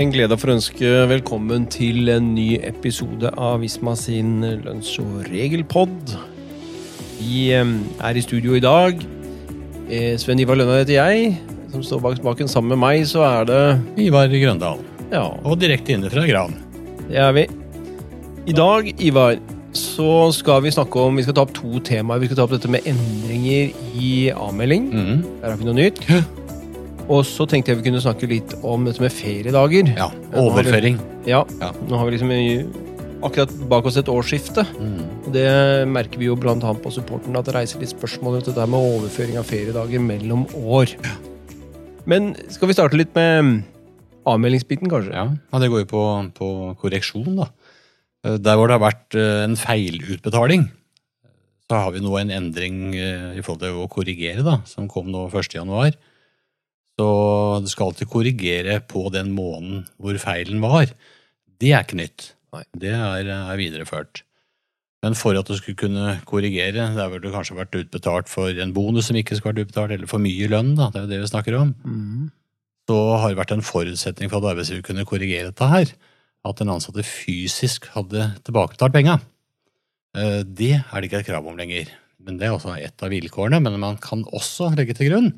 en glede for å ønske velkommen til en ny episode av Visma sin lønns- og regelpod. Vi er i studio i dag. Eh, Sven Ivar Lønna heter jeg. Som står bak spaken sammen med meg, så er det Ivar Grøndal. Ja, Og direkte inne fra Gran. det er vi. I dag, Ivar, så skal vi snakke om Vi skal ta opp to temaer. Vi skal ta opp dette med endringer i avmelding. Mm. Der har vi noe nytt. Og så tenkte jeg vi kunne snakke litt om dette med feriedager. Ja, overføring. Ja, Ja. nå har vi liksom akkurat bak oss et årsskifte. Mm. Det merker vi jo annet på supporten, at det reiser litt spørsmål rundt det der med overføring av feriedager mellom år. Men skal vi starte litt med avmeldingsbiten, kanskje? Ja, ja, det går jo på, på korreksjon, da. Eh, Der hvor det har vært eh, en feilutbetaling, så har vi nå en endring eh, i forhold til å korrigere, da, som kom nå 1. Så du skal alltid korrigere på den måneden hvor feilen var. Det er ikke nytt. Nei. Det er, er videreført. Men for at du skulle kunne korrigere, der burde du kanskje vært utbetalt for en bonus som ikke skulle vært utbetalt, eller for mye lønn, da, det er jo det vi snakker om, Mm. så har det vært en forutsetning for at arbeidsgiver kunne korrigere dette her, at den ansatte fysisk hadde tilbakebetalt penga. Eh, Det er det ikke et krav om lenger. Men Det er også et av vilkårene. Men man kan også legge til grunn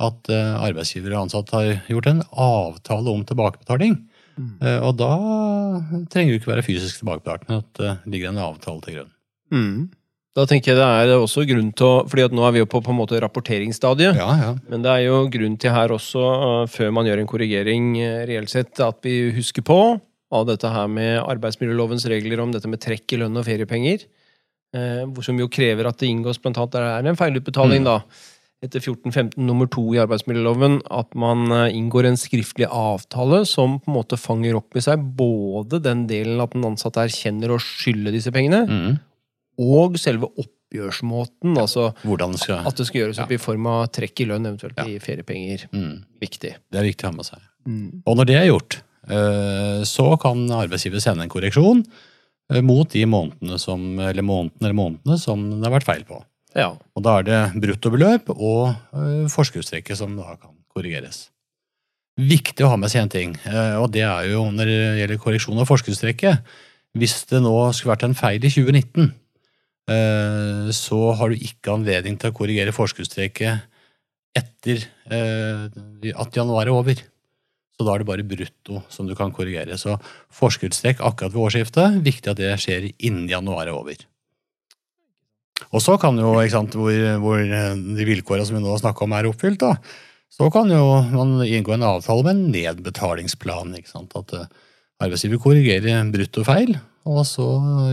at eh, arbeidsgiver og ansatt har gjort en avtale om tilbakebetaling. Mm. Eh, Og da trenger det ikke være fysisk tilbakebetalt, men at det ligger en avtale til grunn. Mm. Da tenker jeg det er også grunn til å fordi at nå er vi jo på, på en måte rapporteringsstadiet. Ja, ja. Men det er jo grunn til her også, før man gjør en korrigering reelt sett, at vi husker på av dette her med arbeidsmiljølovens regler om dette med trekk i lønn og feriepenger. eh, som jo krever at det inngås blant annet Der er det en feilutbetaling, Mm. da. Etter 14-15 nummer to i arbeidsmiljøloven. At man uh, inngår en skriftlig avtale som på en måte fanger opp i seg både den delen at den ansatte erkjenner å skylde disse pengene, mm. og selve oppgjørsmåten. Altså det skal at det skal gjøres opp i form av trekk i lønn, eventuelt Ja. i feriepenger. Mm. Viktig. Det er viktig å ha med seg. Og når det er gjort, eh, så kan arbeidsgiver sende en korreksjon eh, mot de månedene som, eller månedene, eller månedene som det har vært feil på. Ja. Og da er det bruttobeløp og uh, forskuddstrekket som da kan korrigeres. Viktig å ha med seg en ting, eh, og det er jo når det gjelder korreksjon av forskuddstrekket. Hvis det nå skulle vært en feil i 2019, eh, så har du ikke anledning til å korrigere forskuddstrekket etter at januar er over. Så da er det bare brutto som du kan korrigere. Så forskuddstrekk akkurat ved årsskiftet, viktig at det skjer innen januar er over. Og så kan jo, ikke sant, hvor, hvor de vilkårene som vi nå snakker om er oppfylt, da, så kan jo man inngå en avtale med en nedbetalingsplan. ikke sant, At eh, arbeidsgiver korrigerer bruttofeil, og så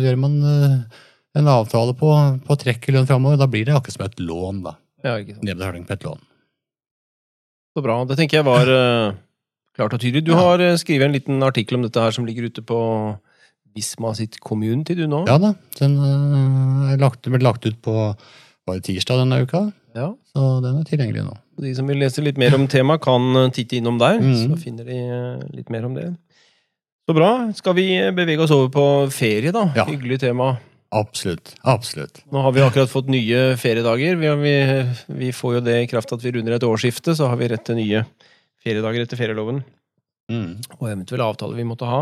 gjør man eh, en avtale på, på trekk i lønn framover. Da blir det akkurat som et lån, da. ja. Nedbetaling på et lån. Så bra. Det tenker jeg var eh, klart og tydelig. Du Ja. har skrevet en liten artikkel om dette her som ligger ute på Visma sitt community, du nå? Ja da, den eh, er lagt, ble lagt ut på bare tirsdag denne uka, Ja. så den er tilgjengelig nå. De som vil lese litt mer om temaet, kan eh, titte innom der. Mm. Så finner de eh, litt mer om det. Så bra. Skal vi bevege oss over på ferie, da? Ja. Hyggelig tema. Absolutt. Absolutt. Nå har vi akkurat fått nye feriedager. Vi, vi, vi får jo det i kraft at vi runder et årsskifte, så har vi rett til nye feriedager etter ferieloven. Mm. Og eventuelle avtaler vi måtte ha.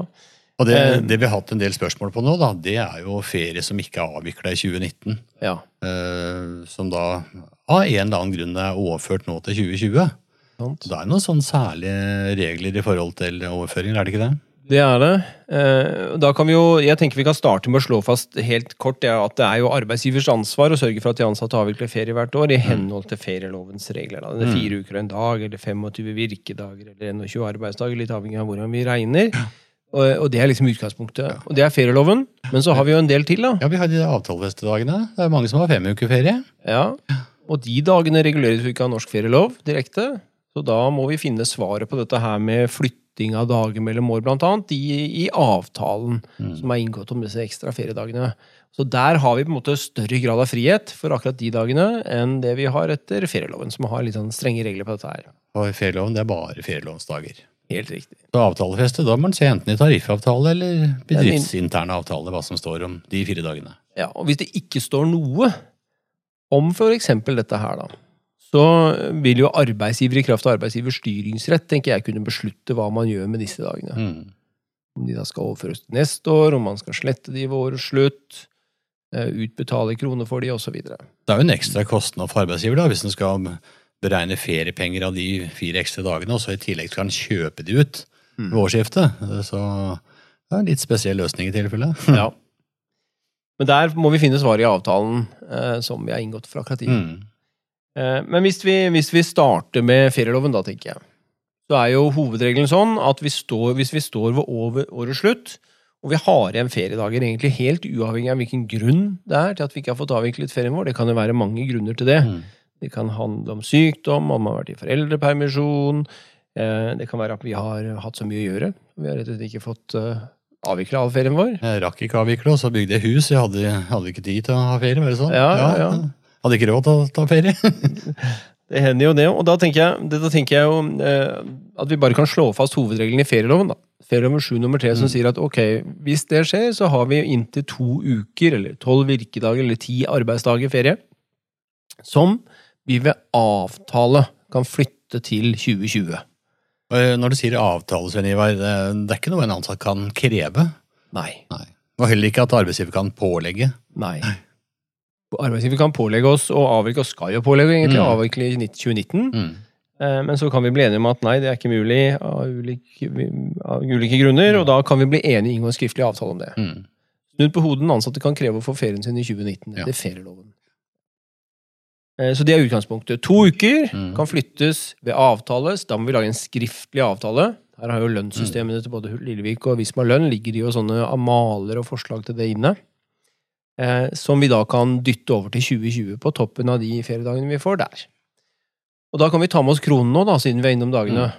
Og det, Eh. det vi har hatt en del spørsmål på nå, da, det er jo ferie som ikke er avvikla i 2019. Ja. eh, som da av en eller annen grunn er overført nå til 2020. Sant? Det er noen sånne særlige regler i forhold til overføringer, er det ikke det? Det er det. Eh, Da kan vi jo, jeg tenker vi kan starte med å slå fast helt kort ja, at det er jo arbeidsgivers ansvar å sørge for at de ansatte avvikler ferie hvert år i henhold til ferielovens regler. Da. Det er fire uker og en dag, eller 25 virkedager, eller 21 arbeidsdager, litt avhengig av hvordan vi regner. Og, og det er liksom utgangspunktet. Og det er ferieloven. Men så har vi jo en del til, da. Ja, vi har de avtalefestedagene. Det er mange som har fem uker ferie. Ja. Og de dagene reguleres jo ikke av norsk ferielov direkte. Så da må vi finne svaret på dette her med flytting av dager mellom år, blant annet, i, i avtalen som er inngått om disse ekstra feriedagene. Så der har vi på en måte større grad av frihet for akkurat de dagene enn det vi har etter ferieloven, som har litt sånn strenge regler på dette her. Og ferieloven, det er bare ferielovsdager. Helt riktig. Så avtalefeste, da må man se enten i tariffavtale eller bedriftsinterne avtale hva som står om de fire dagene. Ja, og hvis det ikke står noe om eksempel dette her, da, så vil jo arbeidsgiver i kraft av arbeidsgivers styringsrett tenker jeg, kunne beslutte hva man gjør med disse dagene. Mm. Om de da skal overføres til neste år, om man skal slette de ved årets slutt, eh, utbetale kroner for de, osv. Det er jo en ekstra kostnad for arbeidsgiver da, hvis en skal beregne feriepenger av de fire ekstra dagene, og så i tillegg skal han kjøpe de ut Mm. ved årsskiftet. Så det er en litt spesiell løsning i tilfelle. Ja. Men der må vi finne svar i avtalen eh, som vi har inngått fra akkurat tiden. Mm. Eh, Men hvis vi, hvis vi starter med ferieloven, da, tenker jeg, så er jo hovedregelen sånn at vi står, hvis vi står ved over, årets slutt, og vi har igjen feriedager, egentlig helt uavhengig av hvilken grunn det er til at vi ikke har fått avviklet ferien vår, det kan jo være mange grunner til det. Mm. Det kan handle om sykdom, om man har vært i foreldrepermisjon, eh, det kan være at vi har hatt så mye å gjøre, vi har rett og slett ikke fått eh, avviklet all ferien vår. Jeg rakk ikke avvikle, og så bygde jeg hus. Jeg hadde, hadde ikke tid til å ha ferie. var det sånn? Ja, ja, ja. Hadde ikke råd til å ta ferie. Det hender jo det, og da tenker jeg, da tenker jeg jo eh, at vi bare kan slå fast hovedregelen i ferieloven. da. Ferieloven 7 nummer 3 som sier at ok, hvis det skjer, så har vi inntil to uker, eller tolv virkedager, eller ti arbeidsdager ferie, som vi ved avtale kan flytte til 2020. Eh, Når du sier avtale, Svein Ivar, det er ikke noe en ansatt kan kreve. Nei. Nei. Og heller ikke at arbeidsgiver kan pålegge. Nei. Arbeidsgiver kan pålegge oss å avvikle, og skal jo pålegge egentlig, Mm. avvikle i 2019. Mm. Eh, Men så kan vi bli enige om at nei, det er ikke mulig av ulike, av ulike grunner, og da kan vi bli enige i inngå en skriftlig avtale om det. Mm. Snudd på hodet, den ansatte kan kreve å få ferien sin i 2019 Ja. etter ferieloven. Eh, Så det er utgangspunktet. To uker Mm. kan flyttes ved avtale, da må vi lage en skriftlig avtale. Her har jo lønnssystemene til både Lillevik og Visma Lønn ligger jo sånne maler og forslag til det inne. Eh, som vi da kan dytte over til 2020 på toppen av de feriedagene vi får der. Og da kan vi ta med oss kronen nå, da, siden vi er innom dagene.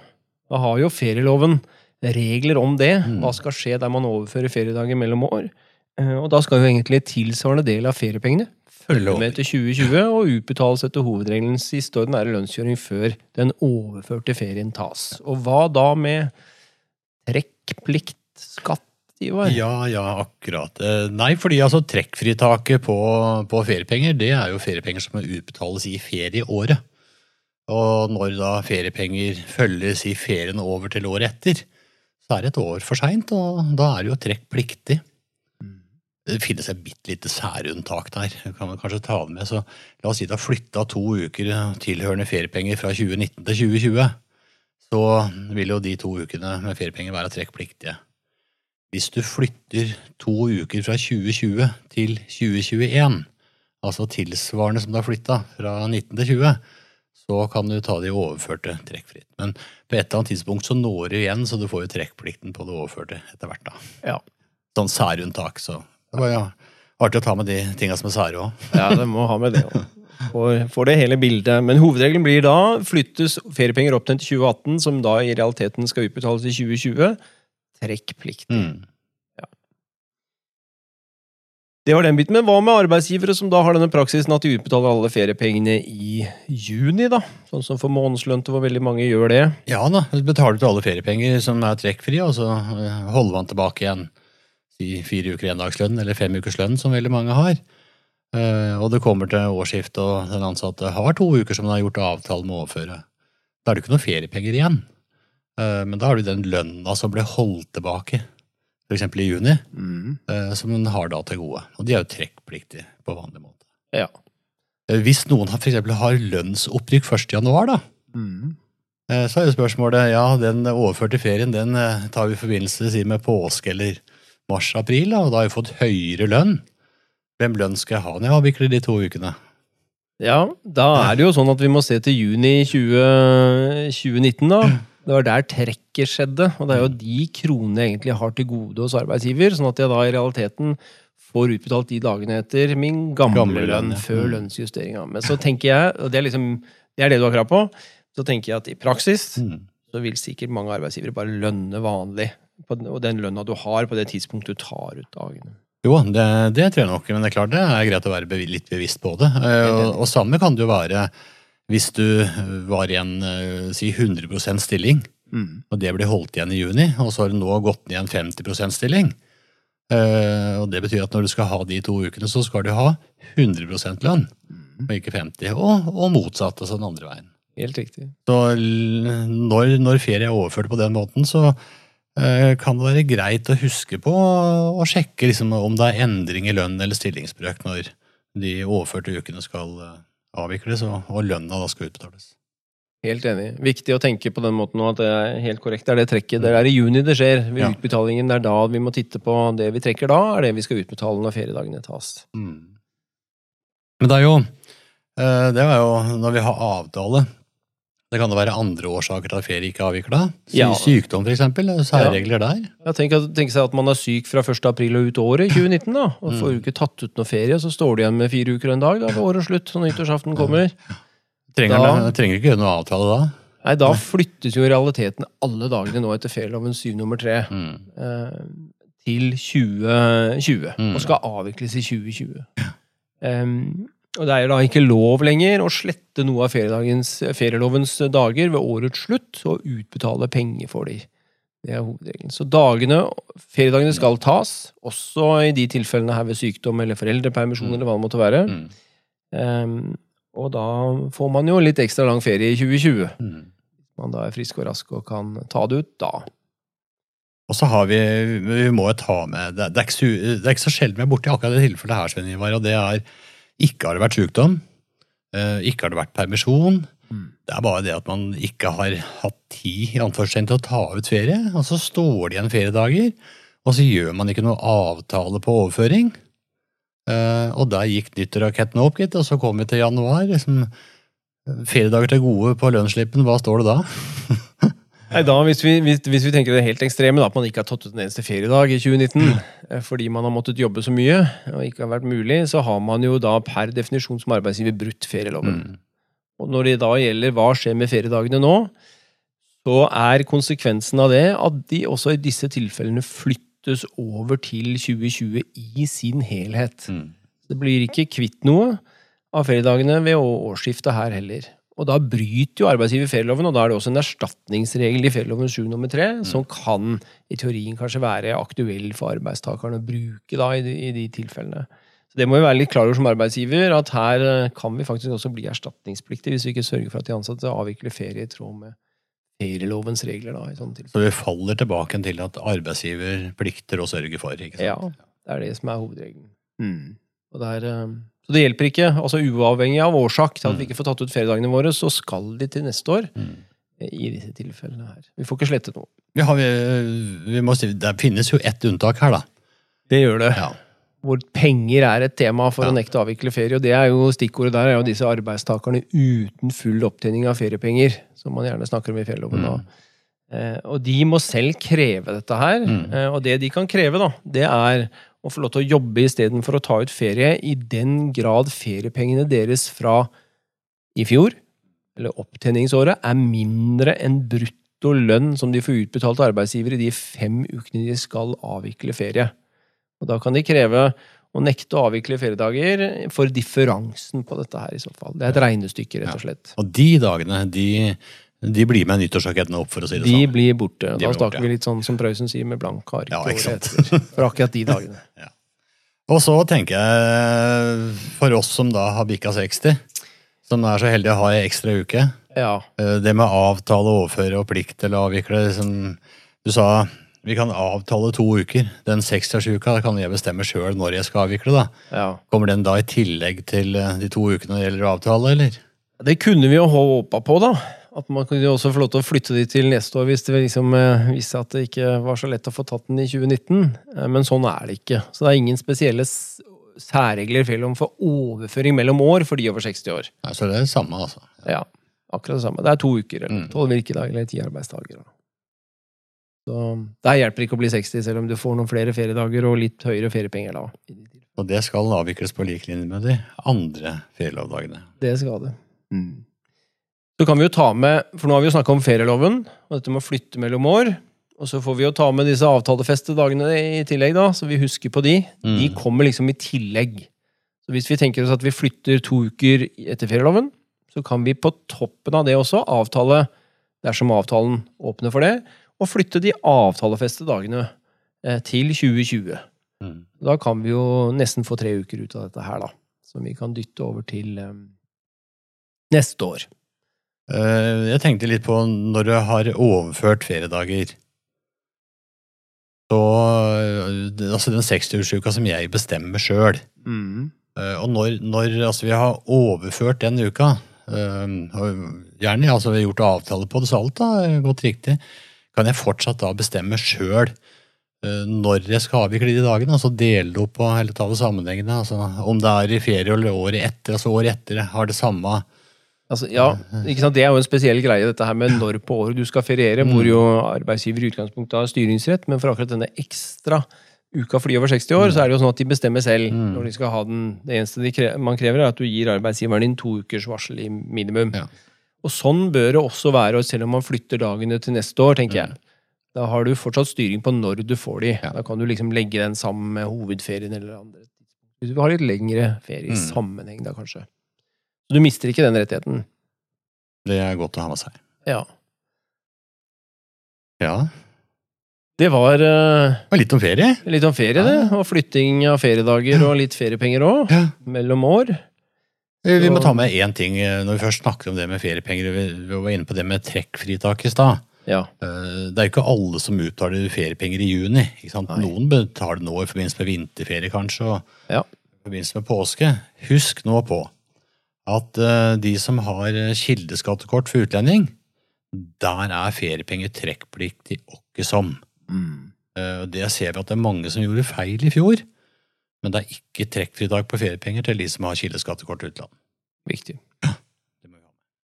Da har jo ferieloven regler om det. Mm. Hva skal skje der man overfører feriedager mellom år? Eh, Og da skal jo egentlig tilsvarende del av feriepengene følge med til 2020 og utbetales etter hovedregelen siste ordinære lønnskjøring før den overførte ferien tas. Og hva da med trekkplikt, skatt, Ivar? Ja, ja, akkurat. Eh, Nei, fordi altså trekkfritaket på, på feriepenger, det er jo feriepenger som utbetales i ferieåret. Og når da feriepenger følges i ferien over til året etter, så er det et år for seint, og da er det jo trekkpliktig. Det finnes et bitte lite særunntak der. Det kan man kanskje ta det med. Så la oss si det har flytta to uker tilhørende feriepenger fra 2019 til 2020. Så vil jo de to ukene med feriepenger være trekkpliktige. Hvis du flytter to uker fra 2020 til 2021, altså tilsvarende som du har flytta fra 19 til 20, så kan du ta de overførte trekkfritt. Men på et eller annet tidspunkt så når du igjen, så du får jo trekkplikten på det overførte etter hvert. da. Ja. Sånn særunntak, så det var ja, artig å ta med de tinga som er sære òg. Ja, det må ha med det òg. Får, får det hele bildet. Men hovedregelen blir da flyttes feriepenger opptjent til 2018, som da i realiteten skal utbetales i 2020. Trekkplikt. Mm. Det var den biten. Men hva med arbeidsgivere som da har denne praksisen at de utbetaler alle feriepengene i juni, da? Sånn som for månedslønte, hvor veldig mange gjør det. Ja da, betaler du alle feriepenger som er trekkfrie, og så holder man tilbake igjen si fire uker endagslønn eller fem ukers lønn, som veldig mange har. Eh, Og det kommer til årsskiftet, og den ansatte har to uker som den har gjort avtale med å overføre. Da er det ikke noen feriepenger igjen. Eh, Men da har du den lønna som ble holdt tilbake, f.eks. i juni, mm. som den har da til gode. Og de er jo trekkpliktige på vanlig måte. Ja. Eh, Hvis noen f.eks. har lønnsopprykk 1. januar, da, mm. Så er jo spørsmålet, ja, den overførte ferien den eh, tar vi i forbindelse med påske eller mars-april, og da har jeg fått høyere lønn. Hvem lønn skal jeg ha når jeg avvikler de to ukene? Ja, da er det jo sånn at vi må se til juni 20, 2019, da. Det var der trekket skjedde, og det er jo de kronene jeg egentlig har til gode hos arbeidsgiver, sånn at jeg da i realiteten får utbetalt de dagene etter min gamle, Gamle lønn, ja. før Mm. lønnsjusteringa. Men så tenker jeg, og det er liksom det er det du har krav på, så tenker jeg at i praksis Mm. så vil sikkert mange arbeidsgivere bare lønne vanlig, og den lønna du har på det tidspunktet du tar ut dagene. Jo, det, det tror jeg nok, men det er klart det er greit å være litt bevisst på det. Eh, Og, og samme kan det jo være hvis du var i en eh, si 100% stilling, og det blir holdt igjen i juni, og så har du nå gått ned en 50% stilling. Eh, og det betyr at når du skal ha de to ukene, så skal du ha 100 lønn. og ikke 50. Og, og motsatt, altså den andre veien. Helt riktig. Så når, når ferie er overført på den måten, så eh, kan det være greit å huske på å sjekke liksom, om det er endring i lønn eller stillingsbrøk når de overførte ukene skal eh, avvikles, og, og lønna da skal utbetales. Helt enig. Viktig å tenke på den måten nå at det er helt korrekt. Det er det trekket. Det er i juni det skjer. Ved Ja. utbetalingen. Det er da vi må titte på det vi trekker da, er det vi skal utbetale når feriedagene tas. Men det er jo eh, Det er jo når vi har avtale Det kan det være andre årsaker til at ferie ikke er avvikla. Ja. Sykdom, eksempel. Særregler der. Ja, tenk, tenk seg at man er syk fra 1. april og ut året i 2019, da. Og får jo ikke tatt ut noe ferie, så står du igjen med fire uker og en dag da, ved årets slutt, når nyttårsaften kommer. Trenger, Da- trenger ikke gjøre noe avtale da. Nei, da flyttes jo i realiteten alle dagene nå etter ferieloven 7 nummer 3 Mm. eh, til 2020, Mm. og skal avvikles i 2020. Em, og det er jo da ikke lov lenger å slette noe av ferielovens dager ved årets slutt og utbetale penger for de. Det er hovedregelen. Så dagene, feriedagene skal tas, også i de tilfellene her ved sykdom eller foreldrepermisjon Mm. eller hva det måtte være. Mm. Um, og da får man jo litt ekstra lang ferie i 2020. Mm. Man da er frisk og rask og kan ta det ut da. Og så har vi Vi må jo ta med Det, det, er, ikke så, det er ikke så sjelden vi er borti akkurat det tilfellet her, Svein Ivar, og det er ikke har det vært sykdom, eh, ikke har det vært permisjon. Mm. Det er bare det at man ikke har hatt tid i til å ta ut ferie, og så står det igjen feriedager, og så gjør man ikke noe avtale på overføring. Eh, og der gikk nyttårsraketten opp, gitt, og så kom vi til januar. liksom Feriedager til gode på lønnsslippen, hva står det da? Nei, da, hvis vi, hvis, hvis vi tenker det helt ekstreme, da, at man ikke har tatt ut en eneste feriedag i 2019 eh, fordi man har måttet jobbe så mye og ikke har vært mulig, så har man jo da per definisjon som arbeidsgiver brutt ferieloven. Mm. Og når det da gjelder hva skjer med feriedagene nå, så er konsekvensen av det at de også i disse tilfellene flyttes over til 2020 i sin helhet. Mm. Det blir ikke kvitt noe av feriedagene ved årsskiftet her heller. Og da bryter jo arbeidsgiver ferieloven, og da er det også en erstatningsregel i ferieloven 7 nummer 3, som kan i teorien kanskje være aktuell for arbeidstakerne å bruke da i de, i de tilfellene. Så Det må vi være litt klar over som arbeidsgiver, at her eh, kan vi faktisk også bli erstatningspliktige hvis vi ikke sørger for at de ansatte avvikler ferie i tråd med ferielovens regler. da, i sånne tilfeller. Så vi faller tilbake til at arbeidsgiver plikter å sørge for. ikke sant? Ja, det er det som er hovedregelen. Og det er, eh, så det hjelper ikke, altså uavhengig av årsak til at vi ikke får tatt ut feriedagene våre, så skal de til neste år Mm. i disse tilfellene her. Vi får ikke slettet noe. Ja, vi, vi må si, det finnes jo ett unntak her, da. Det gjør det. Ja. Hvor penger er et tema for Ja. å nekte å avvikle ferie, og det er jo stikkordet der er jo disse arbeidstakerne uten full opptjening av feriepenger, som man gjerne snakker om i ferieloven nå. Eh, og de må selv kreve dette her, Mm. eh, og det de kan kreve, da, det er å få lov til å jobbe istedenfor å ta ut ferie i den grad feriepengene deres fra i fjor, eller opptjeningsåret, er mindre enn brutto lønn som de får utbetalt arbeidsgiver i de fem ukene de skal avvikle ferie. Og da kan de kreve å nekte å avvikle feriedager for differansen på dette her, i så fall. Det er et regnestykke, rett og slett. Og de dagene, de, de blir med nyttårsrakettene opp, for å si det De sånn. blir borte. De Da blir borte, snakker vi litt sånn som Prøysen sier, med blank ark Ja, ikke sant. etter. For akkurat de dagene. Og så tenker jeg, for oss som da har bikka 60, som er så heldige å ha ei ekstra uke, Ja. eh, det med avtale, overføre og plikt til å avvikle liksom, Du sa vi kan avtale to uker. Den 60-årsuka kan jeg bestemme sjøl når jeg skal avvikle. da. ja. Kommer den da i tillegg til eh, de to ukene det gjelder å avtale, eller? Det kunne vi jo håpa på, da. At man kunne også få lov til å flytte de til neste år hvis det liksom eh, viste seg at det ikke var så lett å få tatt den i 2019. Eh, Men sånn er det ikke. Så det er ingen spesielle særregler for overføring mellom år for de over 60 år. Ja, så det er det samme, altså. Ja, akkurat det samme. Det er to uker, eller Mm. tolv virkedager, eller ti arbeidsdager. da. Så der hjelper ikke å bli 60, selv om du får noen flere feriedager og litt høyere feriepenger da. Og det skal avvikles på lik linje med de andre ferielovdagene. Det skal det. Så kan vi jo ta med, for nå har vi jo snakka om ferieloven, og dette med å flytte mellom år. Og så får vi jo ta med disse avtalefestedagene i tillegg, da, så vi husker på de. De Mm. kommer liksom i tillegg. Så hvis vi tenker oss at vi flytter to uker etter ferieloven, så kan vi på toppen av det også avtale, dersom avtalen åpner for det, og flytte de avtalefeste dagene eh, til 2020. Mm. Da kan vi jo nesten få tre uker ut av dette her, da. som vi kan dytte over til um, neste år. Eh, Jeg tenkte litt på når du har overført feriedager. Så eh, Altså den 60-årsuka som jeg bestemmer sjøl. Mm. Og når, når altså vi har overført den uka, eh, gjerne altså vi har gjort avtale på det, så alt har gått riktig, kan jeg fortsatt da bestemme sjøl når jeg skal avvikle de dagene. altså Dele det opp og hele ta det sammenhengende. altså Om det er i ferie eller året etter. altså Året etter har det samme Altså, ja? Det er jo en spesiell greie, dette her med når på året du skal feriere, hvor jo arbeidsgiver i utgangspunktet har styringsrett, men for akkurat denne ekstra uka for de over 60 år, så er det jo sånn at de bestemmer selv når de skal ha den. Det eneste kre man krever, er at du gir arbeidsgiveren din to ukers varsel i minimum. Ja. Og sånn bør det også være, og selv om man flytter dagene til neste år, tenker jeg. Da har du fortsatt styring på når du får de. Ja. Da kan du liksom legge den sammen med hovedferien eller andre. Du har litt lengre ferie i Mm. sammenheng, da kanskje. Så du mister ikke den rettigheten. Det er godt å ha med seg. Ja. Ja, Det var eh, og litt om ferie. litt om ferie, det. Og flytting av feriedager og litt feriepenger òg, Ja. mellom år. Eh, Vi må ta med én ting eh, når vi først snakker om det med feriepenger. Vi var inne på det med trekkfritak i stad. Ja. Eh, Det er jo ikke alle som uttaler feriepenger i juni. Noen betaler nå i forbindelse med vinterferie, kanskje, og Ja. i forbindelse med påske. Husk nå på at eh, de som har eh, kildeskattekort for utlending, der er feriepenger trekkpliktig åkke som. Mm. Det ser vi at det er mange som gjorde feil i fjor, men det er ikke trekkfritak på feriepenger til de som har kildeskattekort til utland. Viktig. Med.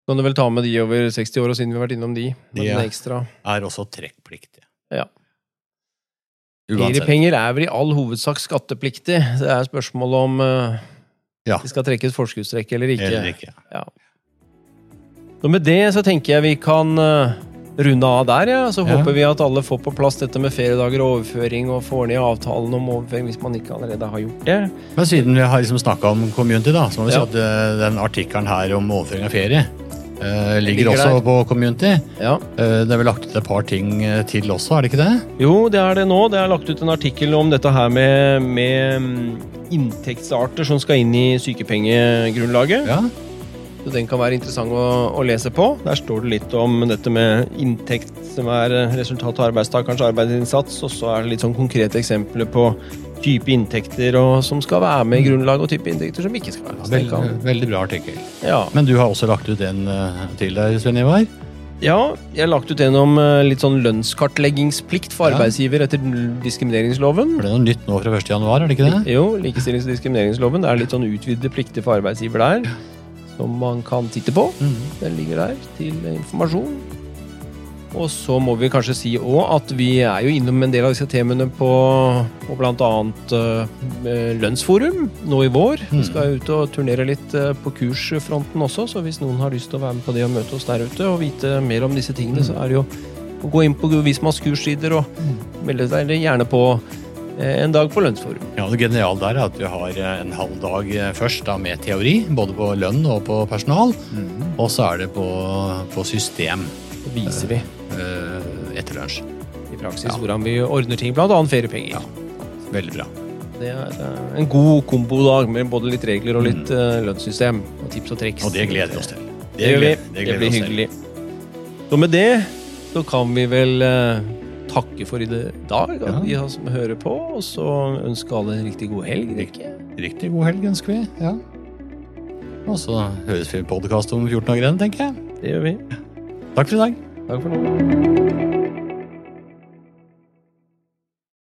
Kan du vel ta med de over 60 år, og siden vi har vært innom de. De er- Er også trekkpliktige. Ja. Feriepenger er vel i all hovedsak skattepliktig. Det er spørsmål om eh, Ja. det skal trekkes forskuddstrekk eller ikke. Eller ikke. Og med det så tenker jeg vi kan eh, runde av der, ja. Så Ja. håper vi at alle får på plass dette med feriedager og overføring, og får ned avtalen om overføring hvis man ikke allerede har gjort det. Men siden vi har liksom snakka om community, da, så må vi Ja. si at eh, den artikkelen her om overføring av ferie ligger, Ligger også der. på community. Ja. Eh, det er vel lagt ut et par ting eh, til også, er det ikke det? Jo, det er det nå. Det er lagt ut en artikkel om dette her med, med mm, inntektsarter som skal inn i sykepengegrunnlaget. Ja. Så den kan være interessant å, å lese på. Der står det litt om dette med inntekt som er eh, resultat av arbeidstakerens arbeidsinnsats, og så er det litt sånn konkrete eksempler på type inntekter og, som skal være med i grunnlaget, og type inntekter som ikke skal være med. Veldig, kan- veldig bra artikkel. Ja. Men du har også lagt ut en eh, til der, Svein Ivar? ja, jeg har lagt ut en om eh, litt sånn lønnskartleggingsplikt for arbeidsgiver etter diskrimineringsloven. For det er noe nytt nå fra 1. januar, er det ikke det? Jo, likestillings- og diskrimineringsloven. Det er litt sånn utvidede plikter for arbeidsgiver der, som man kan titte på. Mm. Den ligger der til informasjon. Og så må vi kanskje si òg at vi er jo innom en del av disse temaene på, på bl.a. Uh, lønnsforum nå i vår. Vi Mm. skal ut og turnere litt uh, på kursfronten også, så hvis noen har lyst til å være med på det og møte oss der ute og vite mer om disse tingene, så er det jo å gå inn på Vismas kurssider og melde seg gjerne på eh, en dag på lønnsforum. Ja, Det geniale der er at vi har eh, en halv dag eh, først da med teori, både på lønn og på personal. Og så er det på, på system Det viser vi eh, etter lunsj. i praksis Ja. hvordan vi ordner ting, bl.a. feriepenger. Ja. Veldig bra. Det er eh, en god kombodag med både litt regler og litt mm. lønnssystem. Og tips og triks. Og det gleder vi oss til. Det, vi. gleder- Det, gleder vi blir hyggelig. Så med det så kan vi vel eh, takke for i det- dag, Ja. vi som hører på, og så ønske alle en riktig god helg. Rikke. Riktig god helg ønsker vi. ja. Og så høres vi podkast om 14 dager igjen, tenker jeg. Det gjør vi. Takk for i dag. Takk for nå.